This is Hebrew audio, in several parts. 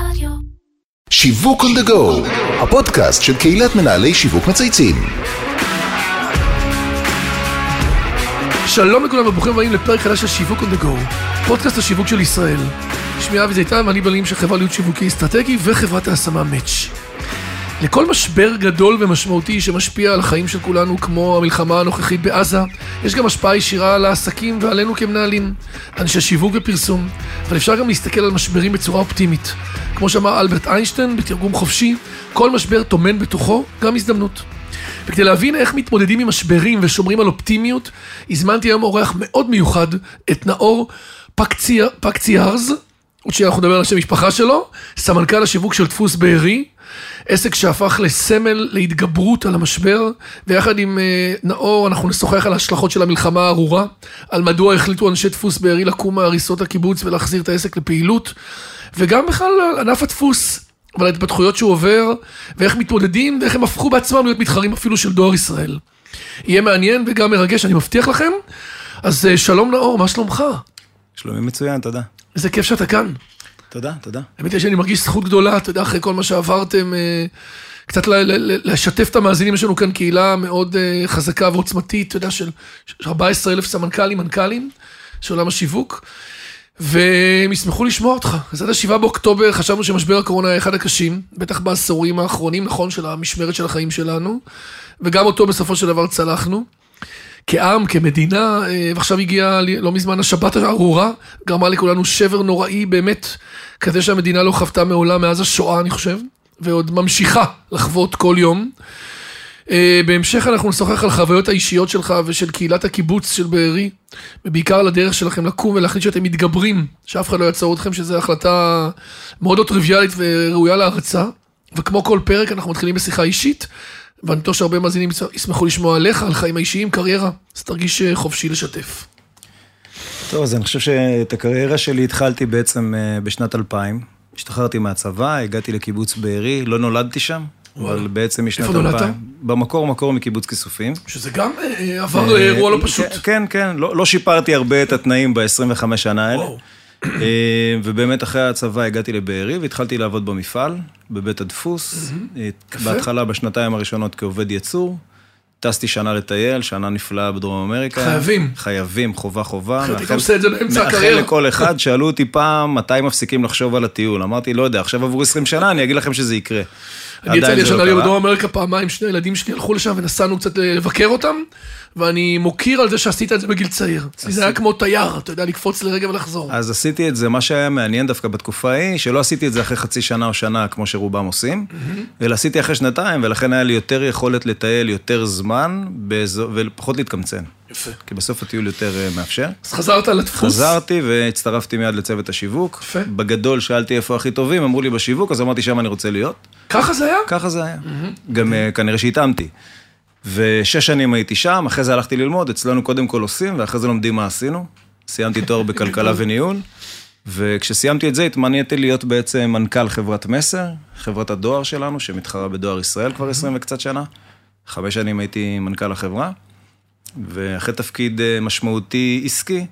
רדיו. שיווק on the go, הפודקאסט של קהילת מנהלי שיווק מצייצים. שלום לכולם וברוכים הבאים לפרק חדש של שיווק on the go, פודקאסט השיווק של ישראל. שמי אבי זיתן ואני בעלים של חברה להיות שיווקי אסטרטגי וחברת ההשמה מאץ'. לכל משבר גדול ומשמעותי שמשפיע על החיים של כולנו, כמו המלחמה הנוכחית בעזה, יש גם השפעה ישירה על העסקים ועלינו כמנהלים, אנשי שיווק ופרסום, אבל אפשר גם להסתכל על משברים בצורה אופטימית. כמו שאמר אלברט איינשטיין בתרגום חופשי, כל משבר טומן בתוכו גם הזדמנות. וכדי להבין איך מתמודדים עם משברים ושומרים על אופטימיות, הזמנתי היום אורח מאוד מיוחד, את נאור פקציארז, עוד שנייה אנחנו נדבר על השם משפחה שלו, סמנכ"ל השיווק של דפוס בארי, עסק שהפך לסמל להתגברות על המשבר, ויחד עם אה, נאור אנחנו נשוחח על ההשלכות של המלחמה הארורה, על מדוע החליטו אנשי דפוס בארי לקום מהריסות הקיבוץ ולהחזיר את העסק לפעילות, וגם בכלל על ענף הדפוס. ועל ההתפתחויות שהוא עובר, ואיך מתמודדים, ואיך הם הפכו בעצמם להיות מתחרים אפילו של דואר ישראל. יהיה מעניין וגם מרגש, אני מבטיח לכם. אז אה, שלום נאור, מה שלומך? שלומי מצוין, תודה. איזה כיף שאתה כאן. תודה, תודה. האמת היא שאני מרגיש זכות גדולה, אתה יודע, אחרי כל מה שעברתם, אה, קצת לשתף את המאזינים, יש לנו כאן קהילה מאוד אה, חזקה ועוצמתית, אתה יודע, של של 14 אלף סמנכ"לים, מנכ"לים, של עולם השיווק, והם ישמחו לשמוע אותך. אז עד ה-7 באוקטובר חשבנו שמשבר הקורונה היה אחד הקשים, בטח בעשורים האחרונים, נכון, של המשמרת של החיים שלנו, וגם אותו בסופו של דבר צלחנו. כעם, כמדינה, אה, ועכשיו הגיעה לא מזמן השבת הארורה, גרמה לכולנו שבר נוראי באמת, כזה שהמדינה לא חוותה מעולם מאז השואה, אני חושב, ועוד ממשיכה לחוות כל יום. אה, בהמשך אנחנו נשוחח על החוויות האישיות שלך ושל קהילת הקיבוץ של בארי, ובעיקר על הדרך שלכם לקום ולהחליט שאתם מתגברים, שאף אחד לא יעצור אתכם, שזו החלטה מאוד לא טריוויאלית וראויה להערצה. וכמו כל פרק, אנחנו מתחילים בשיחה אישית, ואני בטוח שהרבה מאזינים ישמחו לשמוע עליך, על חיים האישיים, קריירה, אז תרגיש אה, חופשי לשתף. טוב, אז אני חושב שאת הקריירה שלי התחלתי בעצם אה, בשנת 2000. השתחררתי מהצבא, הגעתי לקיבוץ בארי, לא נולדתי שם, אבל בעצם משנת איפה 2000. נולדת? במקור, מקור מקיבוץ כיסופים. שזה גם אה, עבר אירוע לא פשוט. כן, כן, כן, לא, לא שיפרתי הרבה את התנאים ב-25 שנה האלה. אה, ובאמת אחרי הצבא הגעתי לבארי והתחלתי לעבוד במפעל, בבית הדפוס. אה. בהתחלה, בשנתיים הראשונות כעובד ייצור. טסתי שנה לטייל, שנה נפלאה בדרום אמריקה. חייבים. חייבים, חובה חובה. מאחל- היית עושה את זה באמצע מאחל הקריירה. לכל אחד, שאלו אותי פעם, מתי מפסיקים לחשוב על הטיול? אמרתי, לא יודע, עכשיו עברו 20 שנה, אני אגיד לכם שזה יקרה. אני יצא לי לא השנה. בדרום אמריקה פעמיים, שני ילדים שלי הלכו לשם ונסענו קצת לבקר אותם, ואני מוקיר על זה שעשית את זה בגיל צעיר. אצלי זה היה כמו תייר, אתה יודע, לקפוץ לרגע ולחזור. אז עשיתי את זה, מה שהיה מעניין דווקא בתקופה ההיא, שלא עשיתי את זה אחרי חצי שנה או שנה, כמו שרובם עושים, אלא עשיתי אחרי שנתיים, ולכן היה לי יותר יכולת לטייל יותר זמן, ופחות להתקמצן. יפה. כי בסוף הטיול יותר אה, מאפשר. אז חזרת לדפוס. חזרתי והצטרפתי מיד לצוות השיווק. יפה. בגדול שאלתי איפה הכי טובים, אמרו לי בשיווק, אז אמרתי שם אני רוצה להיות. ככה זה היה? ככה זה היה. גם אה, כנראה שהתאמתי. ושש שנים הייתי שם, אחרי זה הלכתי ללמוד, אצלנו קודם כל עושים, ואחרי זה לומדים מה עשינו. סיימתי תואר בכלכלה וניהול, וכשסיימתי את זה התמניתי להיות בעצם מנכ"ל חברת מסר, חברת הדואר שלנו, שמתחרה בדואר ישראל כבר עשרים וקצת שנה. חמש שנים הייתי מנכ"ל החברה, ואחרי תפקיד אה, משמעותי עסקי,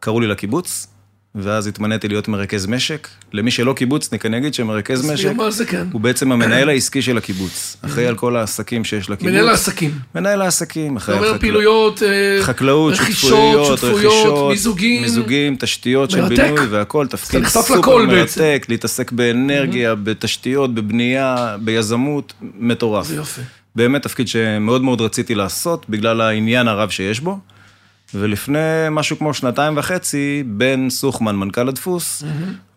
קראו לי לקיבוץ, ואז התמניתי להיות מרכז משק. למי שלא קיבוצניק, אני אגיד שמרכז משק... כן. הוא בעצם המנהל העסקי של הקיבוץ, אחראי על כל העסקים שיש לקיבוץ. מנהל העסקים. מנהל העסקים, אחראי על חקלאות. פעילויות, אה, חקלאות, שותפויות, רכישות, מיזוגים. מיזוגים, תשתיות של. בינוי והכל, תפקיד סופר. מרתק, להתעסק באנרגיה, בתשתיות, בבנייה, ביזמות, מטורף. זה יופי. באמת תפקיד שמאוד מאוד רציתי לעשות, בגלל העניין הרב שיש בו. ולפני משהו כמו שנתיים וחצי, בן סוכמן, מנכ"ל הדפוס,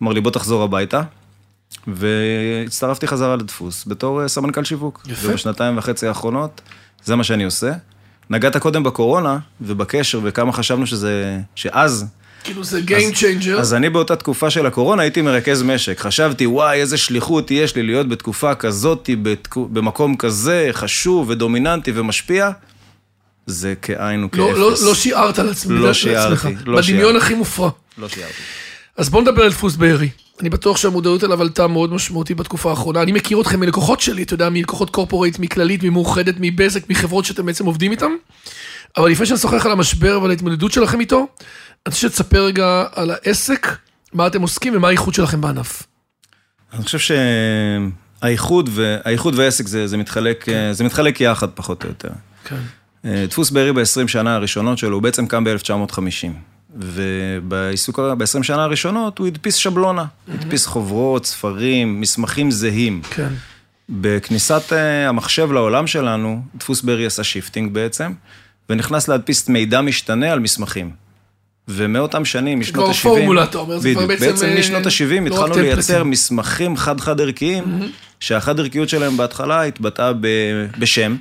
אמר לי, בוא תחזור הביתה. והצטרפתי חזרה לדפוס בתור אה, סמנכ"ל שיווק. יפה. ובשנתיים וחצי האחרונות, זה מה שאני עושה. נגעת קודם בקורונה, ובקשר, וכמה חשבנו שזה... שאז... כאילו זה Game Changer. אז אני באותה תקופה של הקורונה הייתי מרכז משק. חשבתי, וואי, איזה שליחות יש לי להיות בתקופה כזאת, בתקו- במקום כזה חשוב ודומיננטי ומשפיע. זה כאין וכאפס. לא- לא לא שיערת על עצמך. לא שיערתי, לא בדמיון שיערתי. הכי מופרע. לא שיערתי. אז בואו נדבר על דפוס בארי. אני בטוח שהמודעות אליו עלתה מאוד משמעותית בתקופה האחרונה. אני מכיר אתכם מלקוחות שלי, אתה יודע, מלקוחות קורפורייט, מכללית, ממאוחדת, מבזק, מחברות שאתם בעצם עובדים איתן. אבל לפני שנשוחח על המשבר ועל ההתמודדות שלכם איתו, אני רוצה שתספר רגע על העסק, מה אתם עוסקים ומה האיכות שלכם בענף. אני חושב שהאיחוד והעסק זה, זה, מתחלק, זה מתחלק יחד פחות או יותר. כן. אה, דפוס בארי ב-20 שנה הראשונות שלו, הוא בעצם קם ב-1950. ובעיסוק, ב-20 שנה הראשונות הוא הדפיס שבלונה. הדפיס חוברות, ספרים, מסמכים זהים. כן. בכניסת אה, המחשב לעולם שלנו, דפוס בארי עשה shifting בעצם, ונכנס להדפיס מידע משתנה על מסמכים. ומאותם שנים, משנות ה-70... כבר פורמולה, אתה אומר, זה כבר בעצם... בעצם אה, משנות ה-70 לא התחלנו. לייצר מסמכים חד-חד ערכיים, שהחד ערכיות שלהם בהתחלה התבטאה בשם,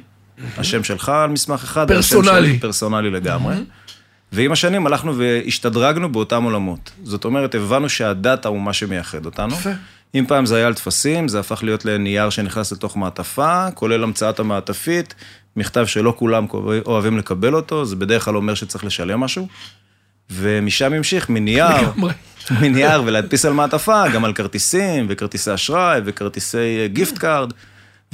השם שלך על מסמך אחד, פרסונלי. שלי פרסונלי לגמרי. ועם השנים הלכנו והשתדרגנו באותם עולמות. זאת אומרת, הבנו שהדאטה הוא מה שמייחד אותנו. יפה. אם פעם זה היה על טפסים, זה הפך להיות לנייר שנכנס לתוך מעטפה, כולל המצאת המעטפית, מכתב שלא כולם אוהבים לקבל אותו, זה בדרך כלל אומר שצריך לשלם משהו. ומשם המשיך מנייר. מנייר ולהדפיס על מעטפה, גם על כרטיסים וכרטיסי אשראי וכרטיסי gift card.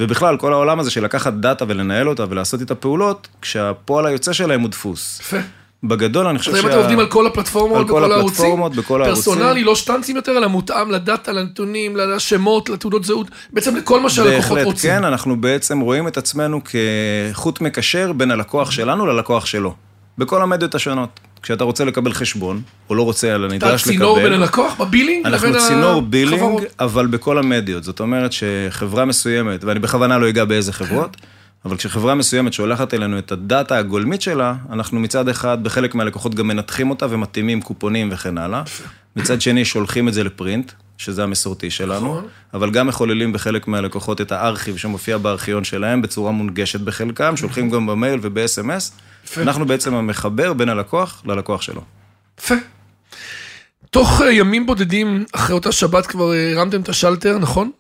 ובכלל, כל העולם הזה של לקחת דאטה ולנהל אותה ולעשות איתה פעולות, כשהפועל היוצא שלהם הוא דפוס. יפה. בגדול, אני חושב אז אם אתם עובדים על כל הפלטפורמות, על כל הפלטפורמות, בכל הערוצים. פרסונלי, לא שטנצים יותר, אלא מותאם לדאטה, לנתונים, לשמות, לתעודות זהות, בעצם לכל מה שהלקוחות בהחלט, רוצים. כן, אנחנו בעצם רואים את עצמנו כחוט מקשר בין הלקוח שלנו ללקוח שלו. בכל המדיות השונות. כשאתה רוצה לקבל חשבון, או לא רוצה, אלא אתה נדרש לקבל... צינור בין הלקוח ב billing אנחנו צינור billing. אבל בכל המדיות. זאת אומרת שחברה מסוימת, ואני בכוונה לא אגע באיזה חברות, אבל כשחברה מסוימת שולחת אלינו את הדאטה הגולמית שלה, אנחנו מצד אחד, בחלק מהלקוחות גם מנתחים אותה ומתאימים קופונים וכן הלאה. מצד שני, שולחים את זה ל print, שזה המסורתי שלנו, נכון. אבל גם מחוללים בחלק מהלקוחות את הארכיב שמופיע בארכיון שלהם בצורה מונגשת בחלקם, שולחים גם במייל וב-SMS. יפה. אנחנו בעצם המחבר בין הלקוח ללקוח שלו. יפה. תוך אה, ימים בודדים אחרי אותה שבת כבר הרמתם את השלטר, נכון?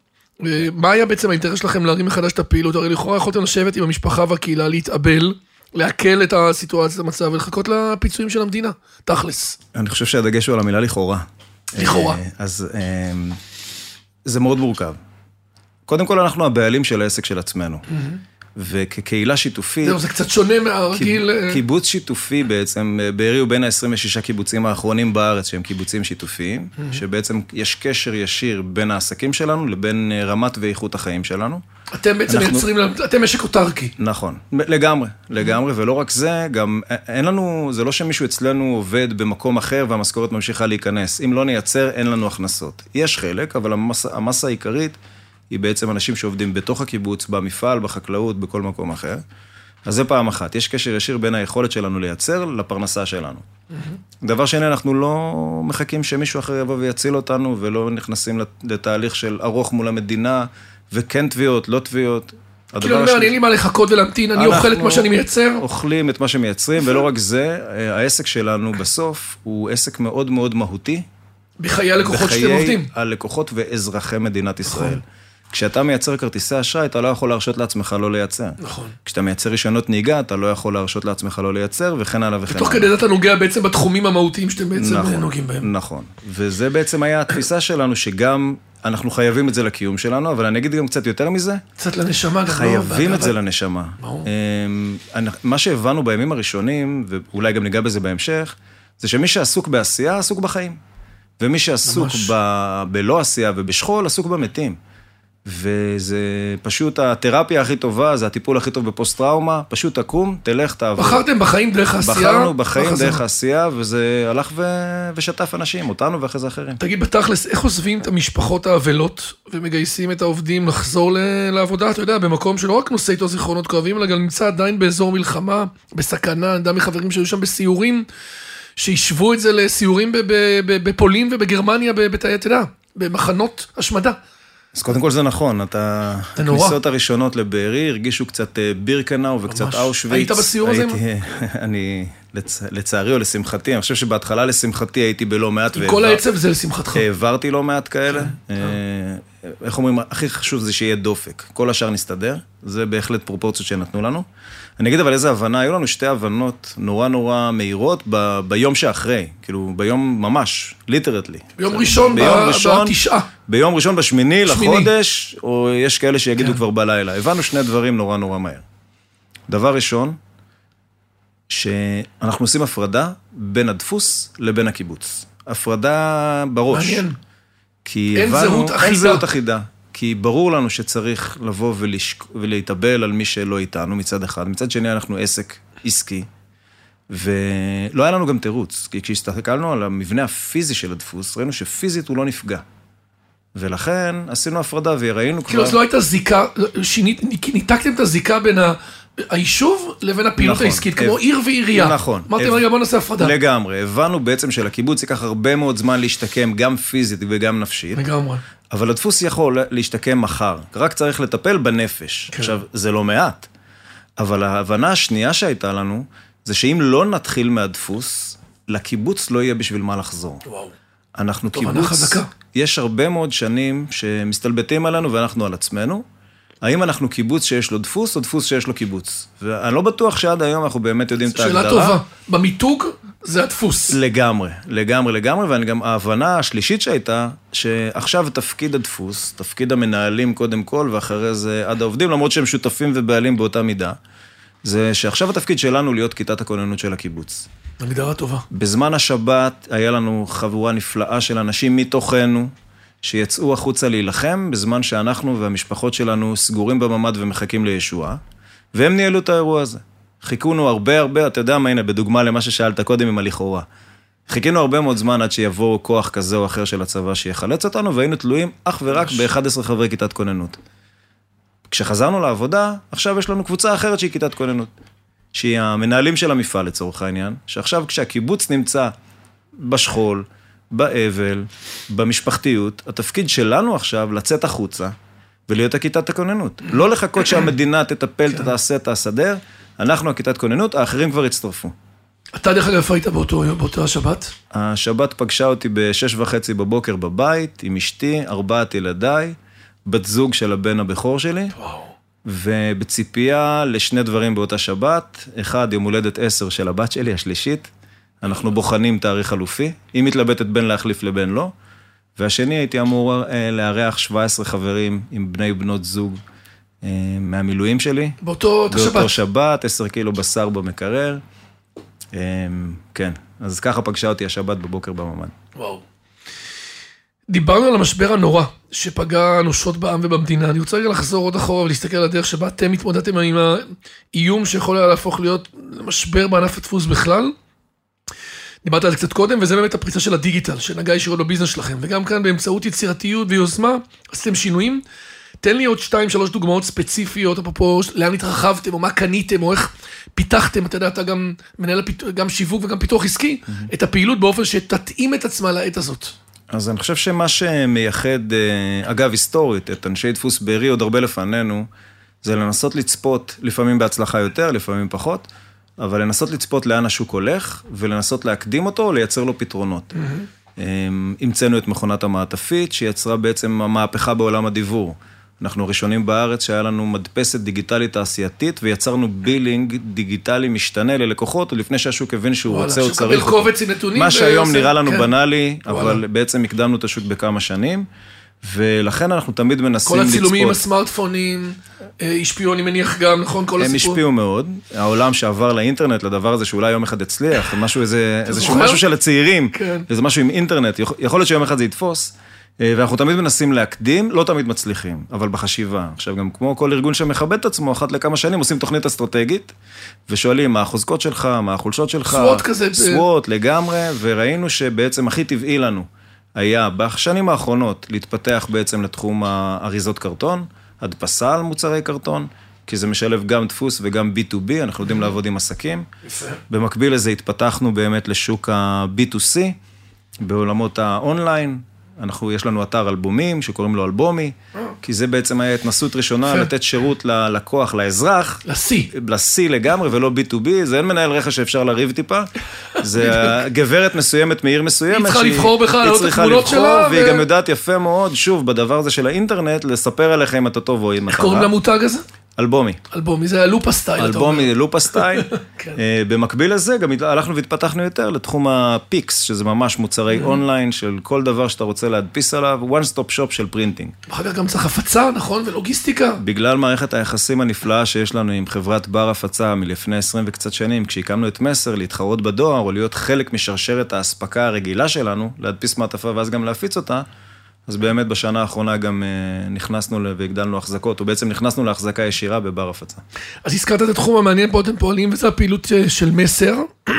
אה, מה היה בעצם האינטרס שלכם להרים מחדש את הפעילות? הרי לכאורה יכולתם לשבת עם המשפחה והקהילה, להתאבל, לעכל את הסיטואציה, את המצב, ולחכות לפיצויים של המדינה, תכלס. אני חושב שהדגש הוא על המילה לכאורה. לכאורה. אה, אז זה מאוד מורכב. קודם כל, אנחנו הבעלים של העסק של עצמנו. וכקהילה שיתופית, זהו, זה קצת שונה מהרגיל. אה, קיבוץ שיתופי בעצם, אה, בארי הוא בין ה-26 קיבוצים האחרונים בארץ שהם קיבוצים שיתופיים, שבעצם יש קשר ישיר בין העסקים שלנו לבין אה, רמת ואיכות החיים שלנו. אתם בעצם אנחנו- מייצרים, אתם משק אוטרקי. נכון, לגמרי, לגמרי, ולא רק זה, גם אין לנו, זה לא שמישהו אצלנו עובד במקום אחר והמשכורת ממשיכה להיכנס. אם לא נייצר, אין לנו הכנסות. יש חלק, אבל המס, המסה העיקרית היא בעצם אנשים שעובדים בתוך הקיבוץ, במפעל, בחקלאות, בכל מקום אחר. אז זה פעם אחת, יש קשר ישיר בין היכולת שלנו לייצר לפרנסה שלנו. דבר שני, אנחנו לא מחכים שמישהו אחר יבוא ויציל אותנו, ולא נכנסים לת- לתהליך של ארוך מול המדינה, וכן תביעות, לא תביעות. כאילו, אני אומר, אין לי מה לחכות ולהמתין, אני אוכל את מה שאני מייצר. אוכלים את מה שמייצרים, ולא רק זה, אה, העסק שלנו בסוף הוא עסק מאוד מאוד מהותי. בחיי הלקוחות שאתם עובדים. נכון. הלקוחות ואזרחי מדינת ישראל. כשאתה מייצר כרטיסי אשראי, אתה לא יכול להרשות לעצמך לא לייצר. נכון. כשאתה מייצר רישיונות נהיגה, אתה לא יכול להרשות לעצמך לא לייצר, וכן הלאה וכן הלאה. תוך כדי זה אתה נוגע בעצם בתחומים המהותיים שאתם בעצם אה, נוגעים בהם. נכון. וזה בעצם היה התפיסה שלנו, שגם אנחנו חייבים את זה לקיום שלנו, אבל אני אגיד גם קצת יותר מזה, קצת לנשמה גם, לא? חייבים את זה לנשמה. ברור. אמ, מה שהבנו בימים הראשונים, ואולי גם ניגע בזה בהמשך, זה שמי שעסוק בעשייה, עסוק בחיים. ומי שעסוק ממש. ב... בלא עשייה ובשכול, עסוק במתים. וזה פשוט התרפיה הכי טובה, זה הטיפול הכי טוב בפוסט-טראומה, פשוט תקום, תלך, תעבור. בחרתם בחיים דרך העשייה. בחרנו בחיים בחזרה. דרך העשייה, וזה הלך ו... ושטף אנשים, אותנו ואחרי זה אחרים. תגיד בתכלס, איך עוזבים את המשפחות האבלות ומגייסים את העובדים לחזור ל- לעבודה, אתה יודע, במקום שלא רק נושא איתו זיכרונות כואבים, אלא גם נמצא עדיין באזור מלחמה, בסכנה, אני יודע מחברים שהיו שם בסיורים, שהשוו את זה לסיורים בפולין ובגרמניה, אתה יודע, במחנות השמדה. אז קודם כל זה נכון, אתה... זה נורא. הכניסות הראשונות לבארי הרגישו קצת אה, בירקנאו וקצת ממש. אושוויץ. היית בסיור הזה? הייתי, אני, לצ... לצערי או לשמחתי, אני חושב שבהתחלה לשמחתי הייתי בלא מעט. עם כל העצב זה לשמחתך. העברתי לא מעט כאלה. איך אומרים, הכי חשוב זה שיהיה דופק. כל השאר נסתדר, זה בהחלט פרופורציות שנתנו לנו. אני אגיד אבל איזה הבנה, היו לנו שתי הבנות נורא נורא מהירות ב... ביום שאחרי, כאילו ביום ממש, ליטרטלי. ביום ראשון, ביום ב- ראשון, בתשעה. ביום ראשון בשמיני שמיני. לחודש, או יש כאלה שיגידו כן. כבר בלילה. הבנו שני דברים נורא נורא מהר. דבר ראשון, שאנחנו עושים הפרדה בין הדפוס לבין הקיבוץ. הפרדה בראש. מעניין. כי אין הבנו- זהות אחידה. אין זהות אחידה. כי ברור לנו שצריך לבוא ולשק... ולהתאבל על מי שלא איתנו מצד אחד. מצד שני, אנחנו עסק עסקי. ולא היה לנו גם תירוץ, כי כשהסתכלנו על המבנה הפיזי של הדפוס, ראינו שפיזית הוא לא נפגע. ולכן עשינו הפרדה וראינו כאילו, אז כבר... לא הייתה זיקה, שינית, ניתקתם את הזיקה בין ה- היישוב לבין הפעילות נכון. העסקית, כמו עיר ועירייה. נכון. אמרתם, רגע, בוא נעשה הפרדה. לגמרי. הבנו בעצם שלקיבוץ ייקח הרבה מאוד זמן להשתקם, גם פיזית וגם נפשית. לגמרי. אבל הדפוס יכול להשתקם מחר, רק צריך לטפל בנפש. כן. עכשיו, זה לא מעט, אבל ההבנה השנייה שהייתה לנו, זה שאם לא נתחיל מהדפוס, לקיבוץ לא יהיה בשביל מה לחזור. וואו. אנחנו תובנה קיבוץ, חזקה. יש הרבה מאוד שנים שמסתלבטים עלינו ואנחנו על עצמנו. האם אנחנו קיבוץ שיש לו דפוס, או דפוס שיש לו קיבוץ? ואני לא בטוח שעד היום אנחנו באמת יודעים את ההגדרה. שאלה טובה. במיתוג זה הדפוס. לגמרי, לגמרי, לגמרי, ואני גם, ההבנה השלישית שהייתה, שעכשיו תפקיד הדפוס, תפקיד המנהלים קודם כל, ואחרי זה עד העובדים, למרות שהם שותפים ובעלים באותה מידה, זה שעכשיו התפקיד שלנו להיות כיתת הכוננות של הקיבוץ. הגדרה טובה. בזמן השבת היה לנו חבורה נפלאה של אנשים מתוכנו, שיצאו החוצה להילחם, בזמן שאנחנו והמשפחות שלנו סגורים בממ"ד ומחכים לישועה, והם ניהלו את האירוע הזה. חיכונו הרבה הרבה, אתה יודע מה, הנה, בדוגמה למה ששאלת קודם עם הלכאורה. חיכינו הרבה מאוד זמן עד שיבוא כוח כזה או אחר של הצבא שיחלץ אותנו, והיינו תלויים אך ורק ב-11 חברי כיתת כוננות. כשחזרנו לעבודה, עכשיו יש לנו קבוצה אחרת שהיא כיתת כוננות. שהיא המנהלים של המפעל לצורך העניין, שעכשיו כשהקיבוץ נמצא בשכול, באבל, במשפחתיות, התפקיד שלנו עכשיו לצאת החוצה ולהיות הכיתת הכוננות. לא לחכות שהמדינה תטפל, תעשה, תסדר, אנחנו הכיתת כוננות, האחרים כבר הצטרפו. אתה דרך אגב, איפה היית באותו יום, באותה שבת? השבת פגשה אותי בשש וחצי בבוקר בבית, עם אשתי, ארבעת ילדיי, בת זוג של הבן הבכור שלי, וואו. ובציפייה לשני דברים באותה שבת. אחד, יום הולדת עשר של הבת שלי, השלישית. אנחנו בוחנים תאריך חלופי. היא מתלבטת בין להחליף לבין לא. והשני, הייתי אמור אה, לארח 17 חברים עם בני בנות זוג אה, מהמילואים שלי. באותו שבת. באותו שבת, 10 קילו בשר במקרר. אה, כן, אז ככה פגשה אותי השבת בבוקר בממ"ד. וואו. דיברנו על המשבר הנורא שפגע אנושות בעם ובמדינה. אני רוצה רגע לחזור עוד אחורה ולהסתכל על הדרך שבה אתם התמודדתם עם האיום שיכול היה להפוך להיות משבר בענף הדפוס בכלל. דיברת על זה קצת קודם, וזה באמת הפריצה של הדיגיטל, שנגע ישירות בביזנס שלכם. וגם כאן באמצעות יצירתיות ויוזמה, עשיתם שינויים. תן לי עוד שתיים, שלוש דוגמאות ספציפיות, אפרופו לאן התרחבתם, או מה קניתם, או איך פיתחתם, אתה יודע, אתה גם מנהל הפיתוח, גם שיווק וגם פיתוח עסקי, את הפעילות באופן שתתאים את עצמה לעת הזאת. אז אני חושב שמה שמייחד, אה, אגב, היסטורית, את אנשי דפוס בארי עוד הרבה לפנינו, זה לנסות לצפות, לפעמים בהצלחה יותר, לפעמים פחות, אבל לנסות לצפות לאן השוק הולך, ולנסות להקדים אותו, או לייצר לו פתרונות. אה, המצאנו את מכונת המעטפית, שיצרה בעצם המהפכה בעולם הדיוור. אנחנו הראשונים בארץ שהיה לנו מדפסת דיגיטלית תעשייתית, ויצרנו בילינג דיגיטלי משתנה ללקוחות, לפני שהשוק הבין שהוא וואלה, רוצה או שמקבל צריך אותו. קובץ עם נתונים מה שהיום ועושה- נראה לנו כן. בנאלי, אבל וואלה. בעצם הקדמנו את השוק בכמה שנים, ולכן אנחנו תמיד מנסים כל לצפות. הצילומים, הסמארטפונים, אה, השפיעו, אני מניח גם, נכון? כל הם הסיפור. השפיעו מאוד. העולם שעבר לאינטרנט, לדבר הזה שאולי יום אחד יצליח, משהו, איזה, איזשהו? משהו של הצעירים, כן. איזה משהו עם אינטרנט, יכול- להיות שיום אחד זה יתפוס. אה, ואנחנו תמיד מנסים להקדים, לא תמיד מצליחים, אבל בחשיבה. עכשיו, גם כמו כל ארגון שמכבד את עצמו, אחת לכמה שנים עושים תוכנית אסטרטגית, ושואלים מה החוזקות שלך, מה החולשות שלך. SWOT כזה. סוואט לגמרי, וראינו שבעצם הכי טבעי לנו היה בשנים האחרונות להתפתח בעצם לתחום האריזות קרטון, הדפסה על מוצרי קרטון, כי זה משלב גם דפוס וגם B2B, אנחנו יודעים לעבוד עם עסקים. יפה. במקביל לזה התפתחנו באמת לשוק ה-B2C, בעולמות האונליין. אנחנו, יש לנו אתר אלבומים שקוראים לו אלבומי, כי זה בעצם היה התנסות ראשונה יפה. לתת שירות ללקוח, לאזרח, לשיא. ל-C לגמרי ולא B2B, זה אין מנהל רכש שאפשר לריב טיפה. זה גברת מסוימת מעיר מסוימת. היא צריכה לבחור בך, היא להעלות את צריכה התמונות לבחור, שלה, והיא ו- גם יודעת יפה מאוד, שוב, בדבר הזה של האינטרנט, לספר עליך אם אתה טוב או אם אתה איך קוראים רע. למותג הזה? אלבומי. אלבומי, זה הלופה style, אתה אומר. אלבומי לופה style. כן. אה, במקביל לזה, גם הלכנו והתפתחנו יותר לתחום הפיקס, שזה ממש מוצרי Mm-hmm. אונליין של כל דבר שאתה רוצה להדפיס עליו, one stop shop של printing. אחר כך גם צריך הפצה, נכון? ולוגיסטיקה. בגלל מערכת היחסים הנפלאה שיש לנו עם חברת בר הפצה מלפני 20 וקצת שנים, כשהקמנו את מסר, להתחרות בדואר, או להיות חלק משרשרת האספקה הרגילה שלנו, להדפיס מעטפה ואז גם להפיץ אותה, אז באמת בשנה האחרונה גם אה, נכנסנו והגדלנו החזקות, או בעצם נכנסנו להחזקה ישירה בבר הפצה. אז הזכרת את התחום המעניין פה אתם פועלים, וזה הפעילות אה, של מסר.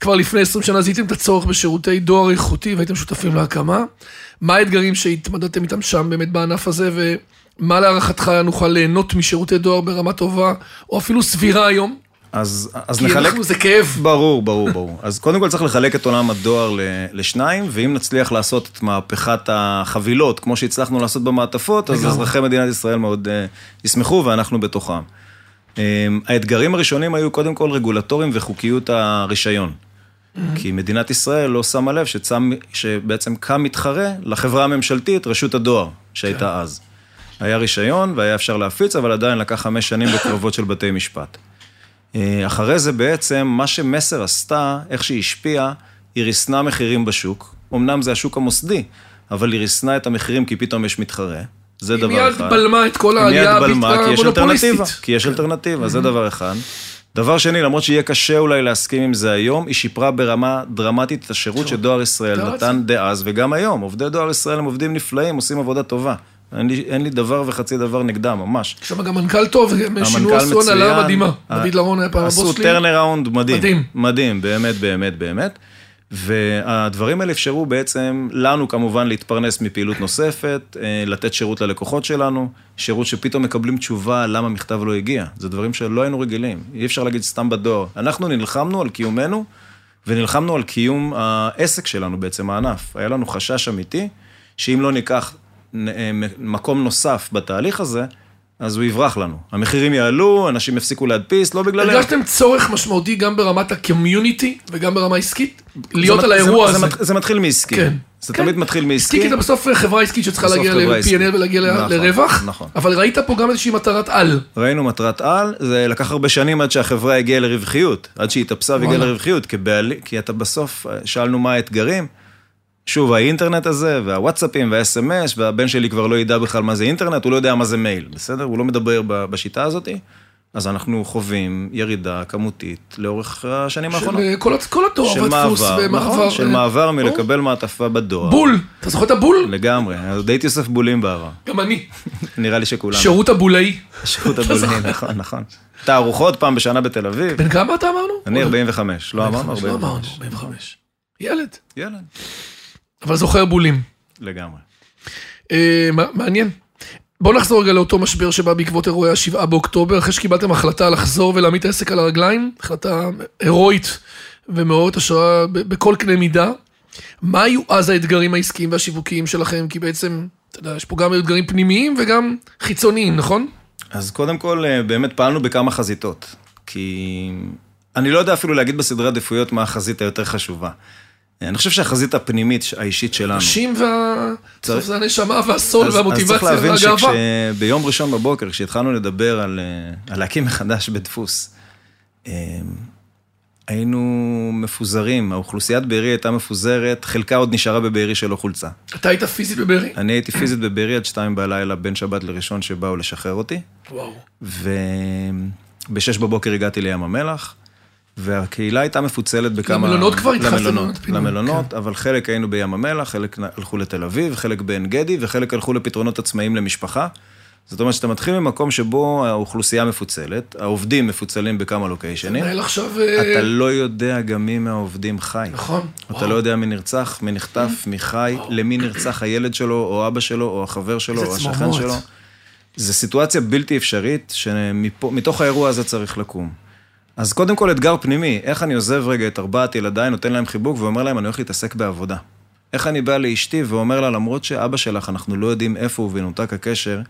כבר לפני 20 שנה זיהיתם את הצורך בשירותי דואר איכותי והייתם שותפים להקמה. מה האתגרים שהתמודדתם איתם שם באמת בענף הזה, ומה להערכתך נוכל ליהנות משירותי דואר ברמה טובה, או אפילו סבירה היום? אז, אז כי נחלק... אנחנו, זה כאב. ברור, ברור, ברור. אז קודם כל צריך לחלק את עולם הדואר ל- לשניים, ואם נצליח לעשות את מהפכת החבילות, כמו שהצלחנו לעשות במעטפות, אז. אזרחי מדינת ישראל מאוד uh, ישמחו, ואנחנו בתוכם. Um, האתגרים הראשונים היו קודם כל רגולטורים וחוקיות הרישיון. כי מדינת ישראל לא שמה לב שצם, שבעצם קם מתחרה לחברה הממשלתית, רשות הדואר, שהייתה אז. היה רישיון והיה אפשר להפיץ, אבל עדיין לקח חמש שנים בקרבות של בתי משפט. אה, אחרי זה בעצם, מה שמסר עשתה, איך שהיא השפיעה, היא ריסנה מחירים בשוק. אמנם זה השוק המוסדי, אבל היא ריסנה את המחירים כי פתאום יש מתחרה. זה היא דבר אחד. מיד בלמה את כל היא העלייה בלמה, כי יש אלטרנטיבה. המונופוליסטית. כי יש אלטרנטיבה, זה דבר אחד. דבר שני, למרות שיהיה קשה אולי להסכים עם זה היום, היא שיפרה ברמה דרמטית את השירות שדואר ישראל דואר נתן דאז, וגם היום. עובדי דואר ישראל הם עובדים נפלאים, עושים עבודה טובה. אין לי, אין לי דבר וחצי דבר נגדם, ממש. יש שם גם מנכ"ל טוב, הם שינו המנכ"ל עשו הנהלה. מדהימה. דוד לרון היה פעם עשו הבוס שלי. turnaround מדהים. מדהים. מדהים, באמת, באמת, באמת. והדברים האלה אפשרו בעצם לנו כמובן להתפרנס מפעילות נוספת, אה, לתת שירות ללקוחות שלנו, שירות שפתאום מקבלים תשובה למה מכתב לא הגיע. זה דברים שלא היינו רגילים, אי אפשר להגיד סתם בדואר. אנחנו נלחמנו על קיומנו, ונלחמנו על קיום העסק שלנו בעצם, הענף. היה לנו חשש אמיתי, שאם לא ניקח מקום נוסף בתהליך הזה, אז הוא יברח לנו. המחירים יעלו, אנשים יפסיקו להדפיס, לא בגללנו. הרגשתם צורך משמעותי גם ברמת הקומיוניטי וגם ברמה עסקית? להיות זה על האירוע זה, הזה. זה, מת- זה מתחיל מעסקי. כן. זה כן. תמיד מתחיל מעסקי. עסקי, כי אתה בסוף חברה עסקית שצריכה להגיע ל-P&L. ולהגיע נכון, לרווח, נכון. אבל ראית פה גם איזושהי מטרת על. ראינו מטרת על, זה לקח הרבה שנים עד שהחברה הגיעה לרווחיות, עד שהיא התאפסה והגיעה. לרווחיות, כי אתה בסוף, שאלנו מה האתגרים. שוב, האינטרנט הזה, והוואטסאפים, והאס.אם.אס, והבן שלי כבר לא ידע בכלל מה זה אינטרנט, הוא לא יודע מה זה מייל, בסדר? הוא לא מדבר בשיטה הזאת. אז אנחנו חווים ירידה כמותית לאורך השנים של האחרונות. אה, כל הת- כל הדואר של והדפוס מעבר, ומעבר. נכון, של אה, מעבר. מלקבל מעטפה בדואר. בול, אתה זוכר את הבול? לגמרי, עוד הייתי אוסף בולים בעבר. גם אני. נראה לי שכולנו. שירות הבולאי. שירות הבולני, נכון, נכון. תערוכות פעם בשנה בתל אביב. בן כמה אתה אמרנו? אני 45, לא אמרנו לא אמרנו, 45. 45. ילד. ילד. אבל זוכר בולים. לגמרי. אה, מע- מעניין. בואו נחזור רגע לאותו משבר שבא בעקבות אירועי השבעה באוקטובר, אחרי שקיבלתם החלטה לחזור ולהעמיד את העסק על הרגליים, החלטה הירואית ומעוררת השראה בכל קנה מידה. מה היו אז האתגרים העסקיים והשיווקיים שלכם? כי בעצם, אתה יודע, יש פה גם אתגרים פנימיים וגם חיצוניים, נכון? אז קודם כל, אה, באמת פעלנו בכמה חזיתות. כי אני לא יודע אפילו להגיד בסדרי עדיפויות מה החזית היותר חשובה. אני חושב שהחזית הפנימית האישית שלנו. נשים וה... בסוף זה הנשמה והסול והמוטיבציה אז צריך להבין והגאווה. שביום ראשון בבוקר, כשהתחלנו לדבר על, אה, על להקים מחדש בדפוס, אה, היינו מפוזרים, האוכלוסיית בארי הייתה מפוזרת, חלקה עוד נשארה בבארי שלא חולצה. אתה היית פיזית בבארי? אני הייתי פיזית בבארי עד שתיים בלילה, בין שבת לראשון שבאו לשחרר אותי, וואו. ובשש בבוקר הגעתי לים המלח, והקהילה הייתה מפוצלת בכמה... למלונות כבר התחלתם למלונות, למלונות למלונות, אבל חלק היינו בים המלח, חלק הלכו לתל אביב, חלק בעין גדי, וחלק הלכו לפתרונות עצמאיים למשפחה. זאת אומרת שאתה מתחיל ממקום שבו האוכלוסייה מפוצלת, העובדים מפוצלים בכמה לוקיישנים, מנהל עכשיו... אה, אתה לא יודע גם מי מהעובדים חי. נכון. אתה וואו. לא יודע מי נרצח, מי נחטף, מי חי, למי נרצח הילד שלו, או אבא שלו, או החבר שלו, או השכן. שלו. זו סיטואציה בלתי אפשרית, שמתוך האירוע הזה צריך לקום. אז קודם כל אתגר פנימי, איך אני עוזב רגע את ארבעת ילדיי, נותן להם חיבוק ואומר להם, אני הולך להתעסק בעבודה. איך אני בא לאשתי ואומר לה, למרות שאבא שלך, אנחנו לא יודעים איפה הוא ונותק הקשר,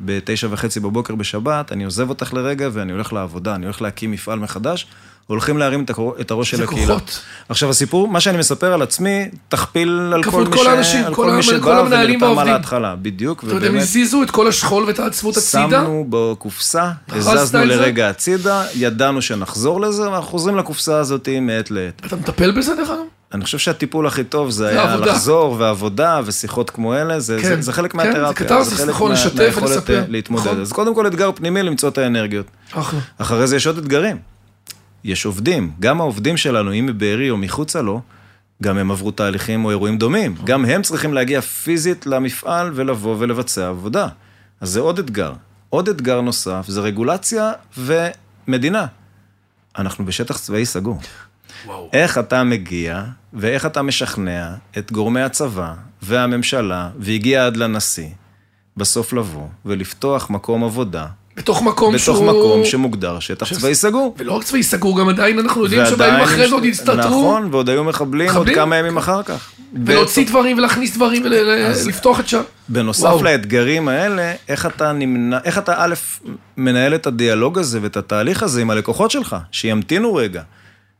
בתשע וחצי בבוקר בשבת, אני עוזב אותך לרגע ואני הולך לעבודה, אני הולך להקים מפעל מחדש, הולכים להרים את הקור- את הראש של זה הקהילה. כוחות. עכשיו הסיפור, מה שאני מספר על עצמי, תכפיל על כל מי ש- האנשים, על כל מי שבא ונרתם על. ההתחלה, בדיוק, אתה יודע, הם הזיזו את כל השכול ואת העצבות הצידה. שמנו בקופסה, הזזנו זה? לרגע הצידה, ידענו שנחזור לזה, ואנחנו חוזרים לקופסה הזאת מעת לעת. אתה מטפל בזה דרך אגב? אני חושב שהטיפול הכי טוב זה היה עבודה. לחזור, ועבודה, ושיחות כמו אלה, זה, כן, זה, זה חלק כן, מהתרפיה. זה קתרזיס, חלק נכון, לשתף מהיכולת, ולספר. אה, להתמודד. נכון. אז קודם כל אתגר פנימי למצוא את האנרגיות. אחלה. אחרי זה יש עוד אתגרים. יש עובדים, גם העובדים שלנו, אם מבארי או מחוצה לו, גם הם עברו תהליכים או אירועים דומים. גם הם צריכים להגיע פיזית למפעל ולבוא ולבצע עבודה. אז זה עוד אתגר. עוד אתגר נוסף זה רגולציה ומדינה. אנחנו בשטח צבאי סגור. וואו. איך אתה מגיע ואיך אתה משכנע את גורמי הצבא והממשלה, והגיע עד לנשיא, בסוף לבוא ולפתוח מקום עבודה, בתוך מקום בתוך שהוא... מקום שמוגדר שטח ש- צבאי סגור. ולא רק צבאי סגור, גם עדיין אנחנו יודעים שבימים אחרי זה עוד יסתתרו. נכון, ועוד היו מחבלים עוד מחבלים? כמה ימים אחר כך. ולהוציא דברים ולהכניס דברים ולפתוח את שם. בנוסף וואו. לאתגרים האלה, איך אתה נמנע, איך אתה א', מנהל את הדיאלוג הזה ואת התהליך הזה עם הלקוחות שלך, שימתינו רגע.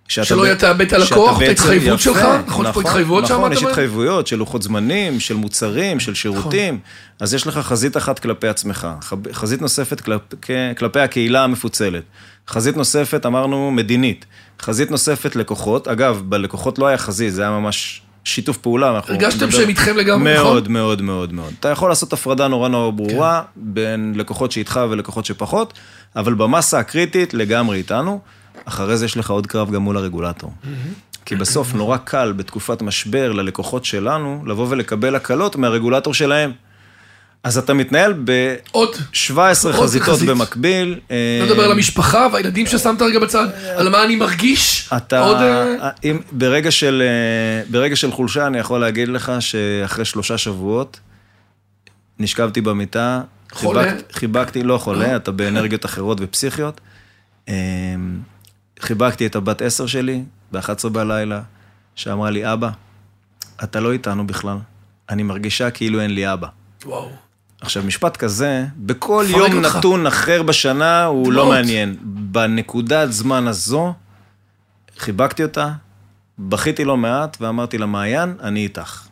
שלא יתאבד את הלקוח, את ההתחייבות שלך, נכון, יש פה התחייבויות נכון, שאמרת יש? התחייבויות של לוחות זמנים, של מוצרים, של שירותים. נכון. אז יש לך חזית אחת כלפי עצמך, חזית נוספת כלפי הקהילה המפוצלת. חזית נוספת, אמרנו, מדינית. חזית נוספת, לקוחות. אגב, בלקוחות לא היה חזית, זה היה ממש שיתוף פעולה. אנחנו הרגשתם שהם איתכם לגמרי, נכון? מאוד, מאוד, מאוד, מאוד. אתה יכול לעשות הפרדה נורא נורא ברורה כן. בין לקוחות שאיתך ולקוחות שפחות, אבל במסה הקריטית לגמרי איתנו. אחרי זה יש לך עוד קרב גם מול הרגולטור. כי בסוף נורא קל בתקופת משבר ללקוחות שלנו לבוא ולקבל הקלות מהרגולטור שלהם. אז אתה מתנהל ב-17 עוד. עוד חזיתות חזית. במקביל. אה, לא מדבר על המשפחה והילדים ששמת רגע בצד, על מה אני מרגיש. אתה, עוד... אה, אם, ברגע, של, אה, ברגע של חולשה, אני יכול להגיד לך שאחרי שלושה שבועות, נשכבתי במיטה, חולה? חיבק, חיבקתי, לא חולה, אתה באנרגיות אחרות ופסיכיות. חיבקתי את הבת עשר שלי ב-11 בלילה, שאמרה לי, אבא, אתה לא איתנו בכלל, אני מרגישה כאילו אין לי אבא. וואו. עכשיו, משפט כזה, בכל יום אותך. נתון אחר בשנה הוא לא דמעות. מעניין. בנקודת זמן הזו, חיבקתי אותה, בכיתי לא מעט, ואמרתי לה, מעיין, אני איתך.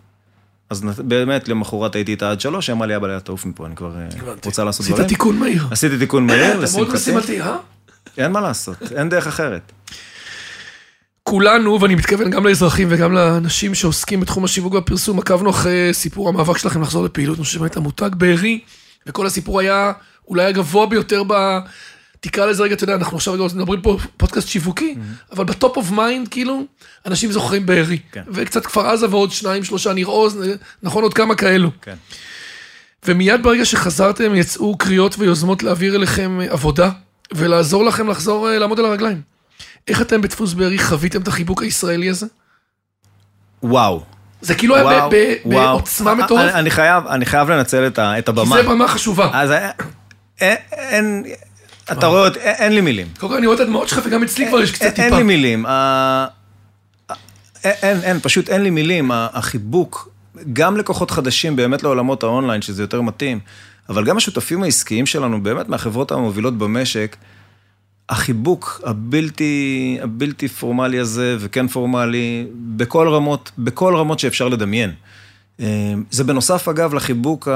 אז באמת, למחרת הייתי איתה עד שלוש, היא אמרה לי, אבא, תעוף מפה, אני כבר אה. רוצה לעשות עשית דברים. תיקון מהיר. עשיתי תיקון מהיר, אתה מאוד לשמחתי. משימתי, אה? אין מה לעשות, אין דרך אחרת. כולנו, ואני מתכוון גם לאזרחים וגם לאנשים שעוסקים בתחום השיווק והפרסום, עקבנו אחרי סיפור המאבק שלכם לחזור לפעילות. אני חושב שבאמת המותג בארי, וכל הסיפור היה אולי הגבוה ביותר ב... תקרא לזה רגע, אתה יודע, אנחנו עכשיו מדברים פה פודקאסט שיווקי, אבל ב top of mind, כאילו, אנשים זוכרים בארי. כן. וקצת כפר עזה ועוד שניים, שלושה, ניר עוז, נכון, עוד כמה כאלו. כן. ומיד ברגע שחזרתם, יצאו קריאות ויוזמות להעביר אליכם עבודה, ולעזור לכם לחזור אה, לעמוד על הרגליים. איך אתם בדפוס בארי חוויתם את החיבוק הישראלי הזה? וואו. זה כאילו היה וואו, ב- ב- וואו. בעוצמה מטורפת, אני- אני חייב, אני חייב לנצל את ה- את כי הבמה. זה במה חשובה. אז אה, אין, אין, אתה רואה, אין אין לי מילים. קודם כל אני רואה את הדמעות שלך, וגם אצלי כבר יש קצת אין- אין טיפה. לי מילים. אין, אין, פשוט אין לי מילים. החיבוק, גם לקוחות חדשים באמת לעולמות האונליין, שזה יותר מתאים, אבל גם השותפים העסקיים שלנו, באמת מהחברות המובילות במשק, החיבוק הבלתי, הבלתי פורמלי הזה, וכן פורמלי, בכל רמות, בכל רמות שאפשר לדמיין. אה, זה בנוסף, אגב, לחיבוק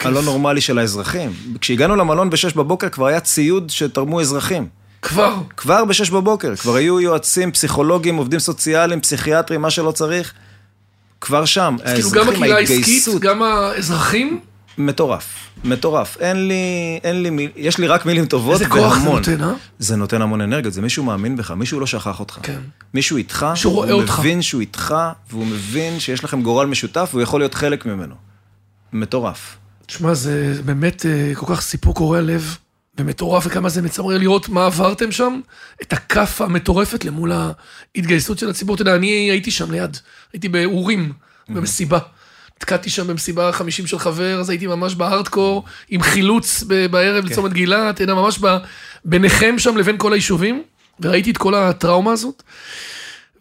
הלא נורמלי של האזרחים. כשהגענו למלון בשש בבוקר כבר היה ציוד שתרמו אזרחים. כבר. כבר בשש בבוקר, כבר היו יועצים, פסיכולוגים, עובדים סוציאליים, פסיכיאטרים, מה שלא צריך, כבר שם. אז כאילו גם הקהילה העסקית, גם האזרחים, מטורף, מטורף. אין לי, אין לי מיל... יש לי רק מילים טובות איזה כוח זה והמון. נותן, אה? זה נותן המון אנרגיות, זה מישהו מאמין בך, מישהו לא שכח אותך. כן. מישהו איתך, שהוא רואה הוא אותך. מבין שהוא איתך, והוא מבין שיש לכם גורל משותף, והוא יכול להיות חלק ממנו. מטורף. תשמע, זה באמת אה, כל כך סיפור קורע לב ומטורף, וכמה זה מצמרר לראות מה עברתם שם, את הכאפה המטורפת למול ההתגייסות של הציבור. אתה יודע, אני הייתי שם ליד, הייתי באורים, במסיבה. נתקעתי שם במסיבה 50 של חבר, אז הייתי ממש בהארדקור, עם חילוץ בערב בצומת גילה, אתה יודע, ממש ב- ביניכם שם לבין כל היישובים, וראיתי את כל הטראומה הזאת.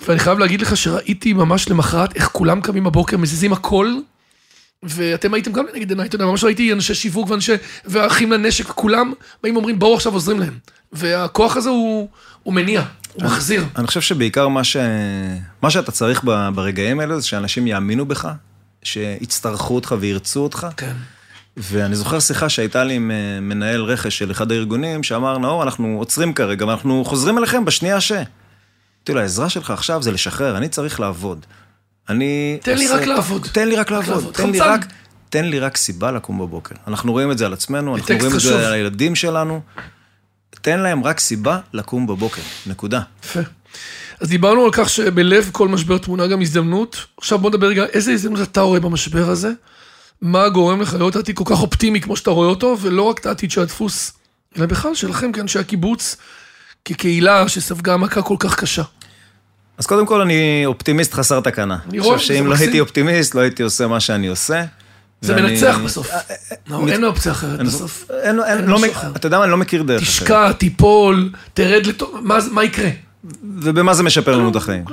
ואני חייב להגיד לך שראיתי ממש למחרת איך כולם קמים בבוקר, מזיזים הכל, ואתם הייתם גם לנגד עיניי, אתה יודע, ממש ראיתי אנשי שיווק ואנשי, ואחים לנשק, וכולם באים ואומרים, בואו עכשיו עוזרים להם. והכוח הזה הוא, הוא מניע, הוא מחזיר. אני חושב שבעיקר מה, ש... מה שאתה צריך ברגעים האלה זה שאנשים יאמינו בך, שיצטרכו אותך וירצו אותך. כן. ואני זוכר שיחה שהייתה לי עם אה, מנהל רכש של אחד הארגונים, שאמר, נאור, אנחנו עוצרים כרגע, ואנחנו חוזרים אליכם בשנייה ש... אמרתי לו, העזרה שלך עכשיו זה לשחרר, אני צריך לעבוד. אני... תן לי רק לעבוד. תן לי רק לעבוד. לעבוד. תן לי. רק... תן לי רק סיבה לקום בבוקר. אנחנו רואים את זה על עצמנו, אנחנו רואים את. זה על הילדים שלנו. תן להם רק סיבה לקום בבוקר, נקודה. יפה. אז דיברנו על כך שבלב כל משבר תמונה גם הזדמנות. עכשיו בוא נדבר רגע, איזה הזדמנות אתה רואה במשבר הזה? מה גורם לך להיות עתיד כל כך אופטימי כמו שאתה רואה אותו, ולא רק את העתיד של הדפוס, אלא בכלל שלכם כאנשי הקיבוץ, כקהילה שספגה מכה כל כך קשה. אז קודם כל אני אופטימיסט חסר תקנה. אני חושב שאם לא. הייתי אופטימיסט, לא הייתי עושה מה שאני עושה. זה ואני- מנצח בסוף. אה, לא, מת- אין אופציה אחרת בסוף. אין, אין, אין לא. אתה יודע מה, אני לא מכיר דרך אחרת. תשקע, תיפול, תרד לתוך... מה מה יקרה? ובמה זה משפר לנו את החיים?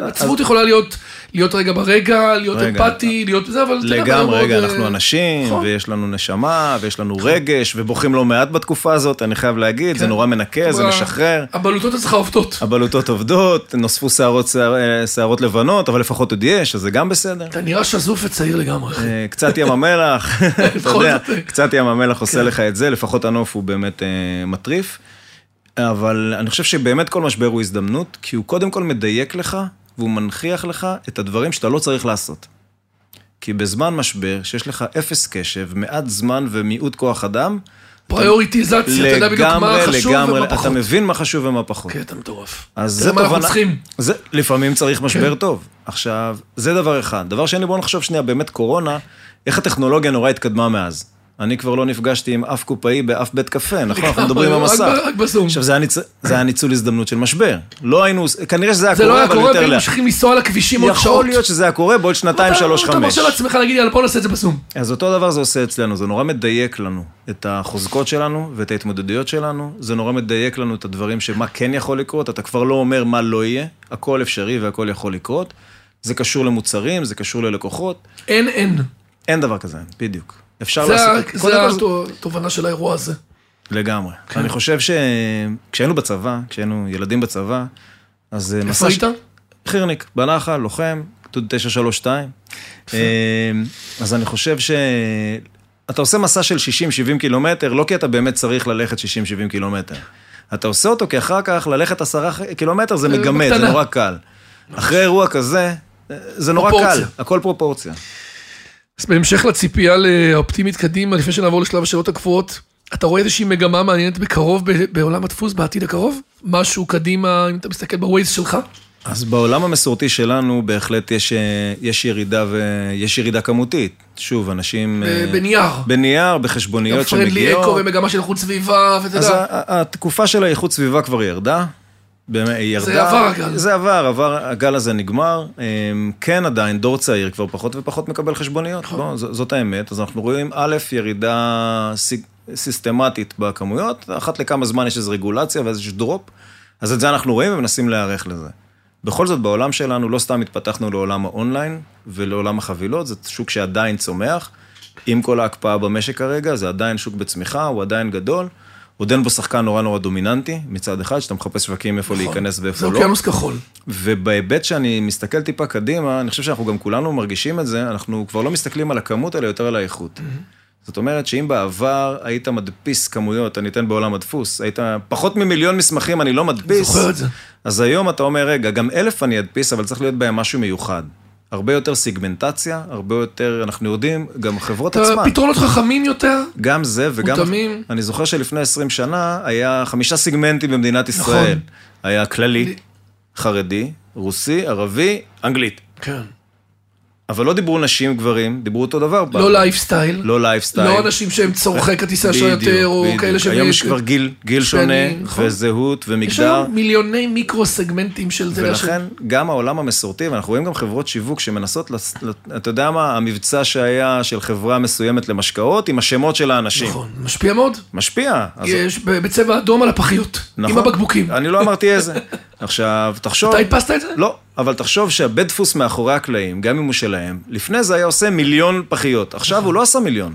עצבות יכולה להיות, להיות רגע ברגע, להיות. אמפתי, להיות זה, אבל לגמרי, רגע, אנחנו אנשים, נכון. ויש לנו נשמה, ויש לנו רגש, ובוכים לא מעט בתקופה הזאת, אני חייב להגיד, זה כן. נורא מנקה, זה משחרר. הבלוטות אצלך עובדות. הבלוטות עובדות, נוספו שערות, אה, שערות לבנות, אבל לפחות עוד יש, אז זה גם בסדר. אתה נראה שזוף וצעיר לגמרי. אחי. אה, קצת ים המלח, אתה יודע, אה. קצת ים המלח עושה כן. לך את זה, לפחות הנוף הוא באמת מטריף. אבל אני חושב שבאמת כל משבר הוא הזדמנות, כי הוא קודם כל מדייק לך, והוא מנכיח לך את הדברים שאתה לא צריך לעשות. כי בזמן משבר, שיש לך אפס קשב, מעט זמן ומיעוט כוח אדם, פריוריטיזציה, אתה יודע בדיוק מה חשוב לגמרי, ומה אתה פחות. מבין מה חשוב ומה פחות. כן, אתה מטורף. אז זה מה אנחנו תובנה, צריכים. זה, לפעמים צריך משבר כן. טוב. עכשיו, זה דבר אחד. דבר שני, בואו נחשוב שנייה, באמת קורונה, איך הטכנולוגיה נורא התקדמה מאז. אני כבר לא נפגשתי עם אף קופאי באף בית קפה, נכון? אנחנו מדברים במסך. ב- רק בזום. עכשיו, זה היה, ניצ... זה היה ניצול הזדמנות של משבר. לא היינו, כנראה שזה היה זה קורה, לא היה אבל קורה, יותר והיינו לאט. ממשיכים לנסוע על הכבישים עוד שעות. יכול להיות שזה היה קורה בעוד שנתיים, אתה- שלוש, אתה חמש. מרשה לעצמך להגיד, יאללה, בוא נעשה את זה בזום. אז אותו דבר זה עושה אצלנו, זה נורא מדייק לנו את החוזקות שלנו ואת ההתמודדויות שלנו, זה נורא מדייק לנו את הדברים שמה כן יכול לקרות, אתה כבר לא אומר מה לא יהיה, הכל אפשרי והכל יכול לקרות. זה קשור למוצרים, זה קשור ללקוחות, אין, אין. אין דבר כזה, בדיוק. אפשר לעשות... כל, התובנה של האירוע הזה. לגמרי. כן. אני חושב שכשהיינו בצבא, כשהיינו ילדים בצבא, אז אה, איפה. היית? חירניק, בנחל, לוחם, גדוד 932. אה, אז אני חושב ש... אתה עושה מסע של 60-70 קילומטר, לא כי אתה באמת צריך ללכת 60-70 קילומטר. אתה עושה אותו כי אחר כך ללכת 10 קילומטר זה אה, מגמד, זה. נורא קל. אחרי אירוע כזה, זה נורא קל. הכל פרופורציה. אז בהמשך לציפייה האופטימית קדימה, לפני שנעבור לשלב השאלות הקבועות, אתה רואה איזושהי מגמה מעניינת בקרוב בעולם הדפוס, בעתיד הקרוב? משהו קדימה, אם אתה מסתכל בווייז שלך? אז בעולם המסורתי שלנו בהחלט יש, אה, יש ירידה ויש ירידה כמותית. שוב, אנשים... אה, בנייר. בנייר, גם בחשבוניות פרנדלי אקו שמגיעות. ומגמה של איכות סביבה, ואתה אז יודע. ה- התקופה של האיכות סביבה כבר ירדה. באמת, היא ירדה. עבר הגל. זה עבר, עבר, הגל הזה נגמר. אמ, כן עדיין, דור צעיר כבר פחות ופחות מקבל חשבוניות. נכון. ז- זאת האמת. אז אנחנו רואים, א', ירידה סיסטמטית בכמויות, אחת לכמה זמן יש איזו רגולציה ואיזשהו drop, אז את זה אנחנו רואים ומנסים להיערך לזה. בכל זאת, בעולם שלנו לא סתם התפתחנו לעולם האונליין ולעולם החבילות, זה שוק שעדיין צומח. עם כל ההקפאה במשק כרגע, זה עדיין שוק בצמיחה, הוא עדיין גדול. עוד אין בו שחקן נורא נורא דומיננטי, מצד אחד, שאתה מחפש שווקים איפה להיכנס זה ואיפה לא. אוקיינוס כחול. ובהיבט שאני מסתכל טיפה קדימה, אני חושב שאנחנו גם כולנו מרגישים את זה, אנחנו כבר לא מסתכלים על הכמות, אלא יותר על האיכות. זאת אומרת שאם בעבר היית מדפיס כמויות, אני אתן בעולם הדפוס, היית פחות ממיליון מסמכים, אני לא מדפיס. זוכר את זה. אז היום אתה אומר, רגע, גם אלף אני אדפיס, אבל צריך להיות בהם משהו מיוחד. הרבה יותר סיגמנטציה, הרבה יותר, אנחנו יודעים, גם חברות עצמן. פתרונות חכמים יותר, גם זה וגם... מותאמים. אני זוכר שלפני 20 שנה היה חמישה סיגמנטים במדינת ישראל. נכון. היה כללי, לי- חרדי, רוסי, ערבי, אנגלית. כן. אבל לא דיברו נשים, גברים, דיברו אותו דבר. לא. לייפסטייל. לא לייפסטייל. לא אנשים שהם צורכי כרטיסי אשראי יותר, או בדיוק. כאלה שהם... היום יש כבר גיל, גיל שונה, נכון. וזהות יש ומגדר. היום מיליוני מיקרו סגמנטים של זה. ולכן גם העולם המסורתי, ואנחנו רואים גם חברות שיווק שמנסות, אתה יודע מה, המבצע שהיה של חברה מסוימת למשקאות, עם השמות של האנשים. נכון, משפיע מאוד. משפיע. יש בצבע אדום על הפחיות. נכון. עם הבקבוקים. אני לא אמרתי איזה. עכשיו, תחשוב... אתה הדפסת את זה? לא, אבל תחשוב שהבית דפוס מאחורי הקלעים, גם אם הוא שלהם, לפני זה היה עושה מיליון פחיות. עכשיו הוא לא עשה מיליון.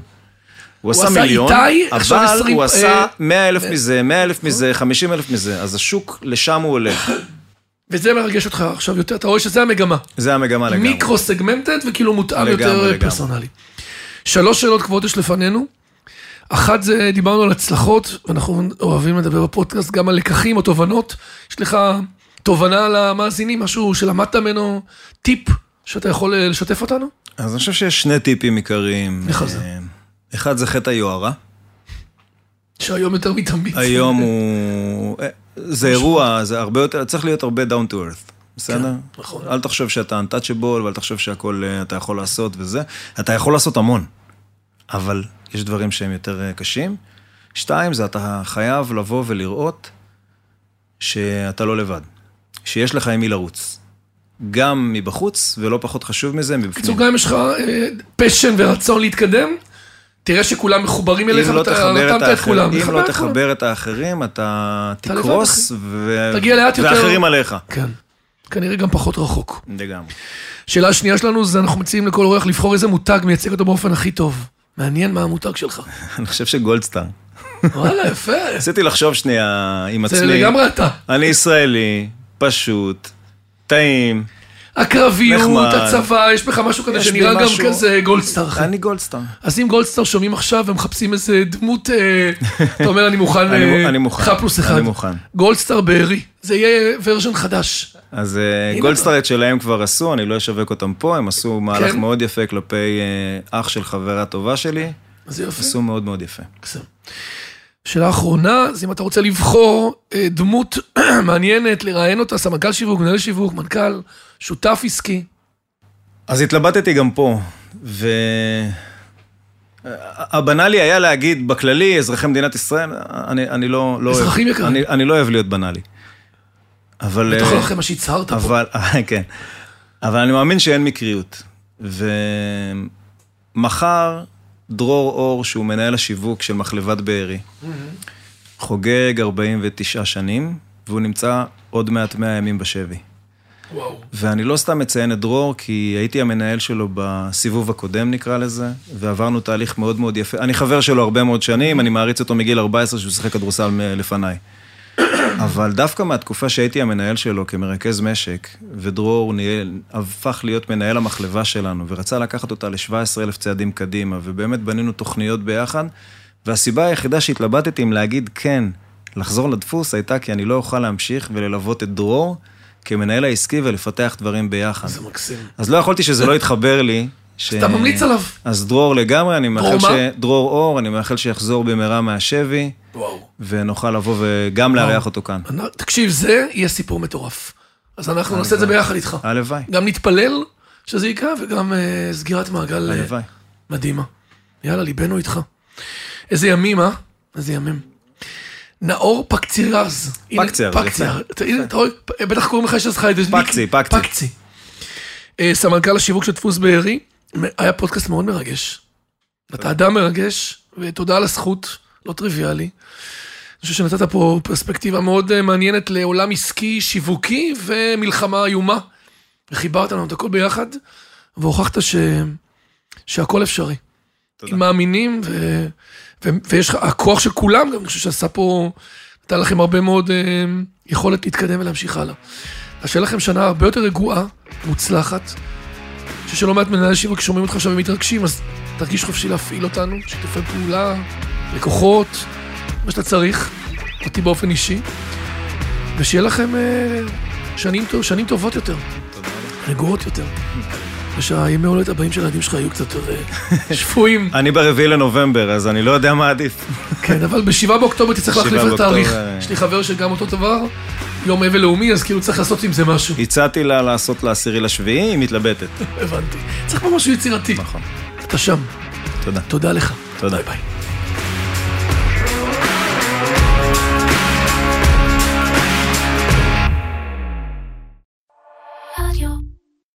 הוא עשה עשה מיליון, איתי, אבל 20, הוא אה, עשה 100 אלף מזה, 100 אלף מזה, 50 אלף מזה, אז השוק, לשם הוא הולך. וזה מרגש אותך עכשיו יותר, אתה רואה שזה המגמה. זה המגמה לגמרי. מיקרו סגמנטד וכאילו מותאם יותר לגמרי. פרסונלי. שלוש שאלות קבועות יש לפנינו. אחת זה, דיברנו על הצלחות, ואנחנו אוהבים לדבר בפודקאסט גם על לקחים או תובנות. יש לך תובנה למאזינים, משהו שלמדת ממנו, טיפ שאתה יכול אה, לשתף אותנו? אז אני חושב שיש שני טיפים עיקריים. איך זה? אה, אחד זה חטא היוהרה. שהיום יותר מתמיד. היום הוא... אה, זה אירוע, זה הרבה יותר, צריך להיות הרבה down to earth, בסדר? כן, נכון. אל תחשוב שאתה untouchable, ואל תחשוב שהכל אתה יכול לעשות וזה. אתה יכול לעשות המון, אבל יש דברים שהם יותר קשים. שתיים, זה אתה חייב לבוא ולראות שאתה לא לבד. שיש לך עם מי לרוץ. גם מבחוץ, ולא פחות חשוב מזה, בקיצור, מבפנים. גם אם יש לך פשן ורצון להתקדם, תראה שכולם מחוברים אליך, אם לא רתמת את כולם. אם לא. תחבר את האחרים, אתה לבד, תקרוס. ואחרים עליך. כן, כנראה גם פחות רחוק. לגמרי. שאלה השנייה שלנו זה אנחנו מציעים לכל אורח לבחור איזה מותג מייצג אותו באופן הכי טוב. מעניין מה המותג שלך. אני חושב שגולדסטאר. וואלה, יפה. ניסיתי לחשוב שנייה עם זה עצמי. לגמרי אתה. אני ישראלי, פשוט, טעים, הקרביות, נחמד. הצבא, יש בך משהו כזה שנראה גם משהו- כזה גולדסטאר. אני גולדסטאר. אז אם גולדסטאר שומעים עכשיו ומחפשים איזה דמות, אה, אתה אומר אני מוכן, אני אה, מוכן. אחד פלוס אחד. אני מוכן. גולדסטאר בארי, זה יהיה version חדש. אז אה, גולדסטאר את שלהם כבר עשו, אני לא אשווק אותם פה, הם עשו מהלך כן. מאוד יפה כלפי אח של חברה טובה שלי, אז זה יופי. עשו מאוד מאוד יפה. שאלה אחרונה, אז אם אתה רוצה לבחור אה, דמות מעניינת, לראיין אותה, סמנכ"ל שיווק, מנהל שיווק, מנכ"ל, שותף עסקי. אז התלבטתי גם פה, והבנאלי היה להגיד בכללי, אזרחי מדינת ישראל, אני, אני לא, לא אוהב, אזרחים יקרים. אני, אני לא אוהב להיות בנאלי. אבל... בטח אה, לא אחרי מה שהצהרת פה. אבל, כן. אבל אני מאמין שאין מקריות. ומחר דרור אור, שהוא מנהל השיווק של מחלבת בארי, חוגג 49 שנים, והוא נמצא עוד מעט 100 ימים בשבי. וואו. ואני לא סתם מציין את דרור, כי הייתי המנהל שלו בסיבוב הקודם, נקרא לזה, ועברנו תהליך מאוד מאוד יפה. אני חבר שלו הרבה מאוד שנים, אני מעריץ אותו מגיל 14 שהוא שיחק כדורסל לפניי. אבל דווקא מהתקופה שהייתי המנהל שלו כמרכז משק, ודרור ניהל, הפך להיות מנהל המחלבה שלנו, ורצה לקחת אותה ל-17 אלף צעדים קדימה, ובאמת בנינו תוכניות ביחד, והסיבה היחידה שהתלבטתי אם להגיד כן, לחזור לדפוס, הייתה כי אני לא אוכל להמשיך וללוות את דרור כמנהל העסקי ולפתח דברים ביחד. זה מקסים. אז לא יכולתי שזה לא יתחבר לי. ש... אתה ממליץ עליו. אז דרור לגמרי, אני מאחל ש... דרור אור, אני מאחל שיחזור במהרה מהשבי, וואו. ונוכל לבוא וגם לארח אותו כאן. תקשיב, זה יהיה סיפור מטורף. אז אנחנו נעשה את זה ביחד איתך. הלוואי, גם נתפלל שזה יקרה, וגם אה, סגירת מעגל הלוואי. מדהימה. יאללה, ליבנו איתך. איזה ימים, אה? איזה ימים. נאור פקצירז. הנה, פקצר, הנה, אתה רואה, בטח קוראים לך, יש לך איזה... פקצי, פקצי. פקצי. אה, סמנכ"ל השיווק של דפוס בארי, היה פודקאסט מאוד מרגש. אתה אדם מרגש, ותודה על הזכות, לא טריוויאלי. אני חושב שנתת פה פרספקטיבה מאוד אה, מעניינת לעולם עסקי, שיווקי ומלחמה איומה. וחיברת לנו את הכל ביחד, והוכחת ש... שהכל אפשרי. תודה. מאמינים, ו... ו... ויש לך, הכוח של כולם גם, אני חושב שעשה פה, נתן לכם הרבה מאוד אה, יכולת להתקדם ולהמשיך הלאה. אז שיהיה לכם שנה הרבה יותר רגועה, מוצלחת. חושב שלא מעט מנהלי שיווק שומעים אותך עכשיו ומתרגשים, אז תרגיש חופשי להפעיל אותנו, שיתופי פעולה, לקוחות, מה שאתה צריך, אותי באופן אישי. ושיהיה לכם אה, שנים, שנים טובות יותר. רגועות יותר. ושהימי הולדת הבאים של הילדים שלך יהיו קצת יותר אה, שפויים. אני ברביעי לנובמבר, אז אני לא יודע מה עדיף. כן, אבל בשבעה באוקטובר תצטרך להחליף את התאריך. באוקטובר, יש לי חבר שגם אותו דבר, יום אבל לאומי, אז כאילו צריך לעשות עם זה משהו. הצעתי לה לעשות לעשירי לשביעי, היא מתלבטת. הבנתי. צריך פה משהו יצירתי. נכון. אתה שם. תודה. תודה לך. תודה. ביי ביי.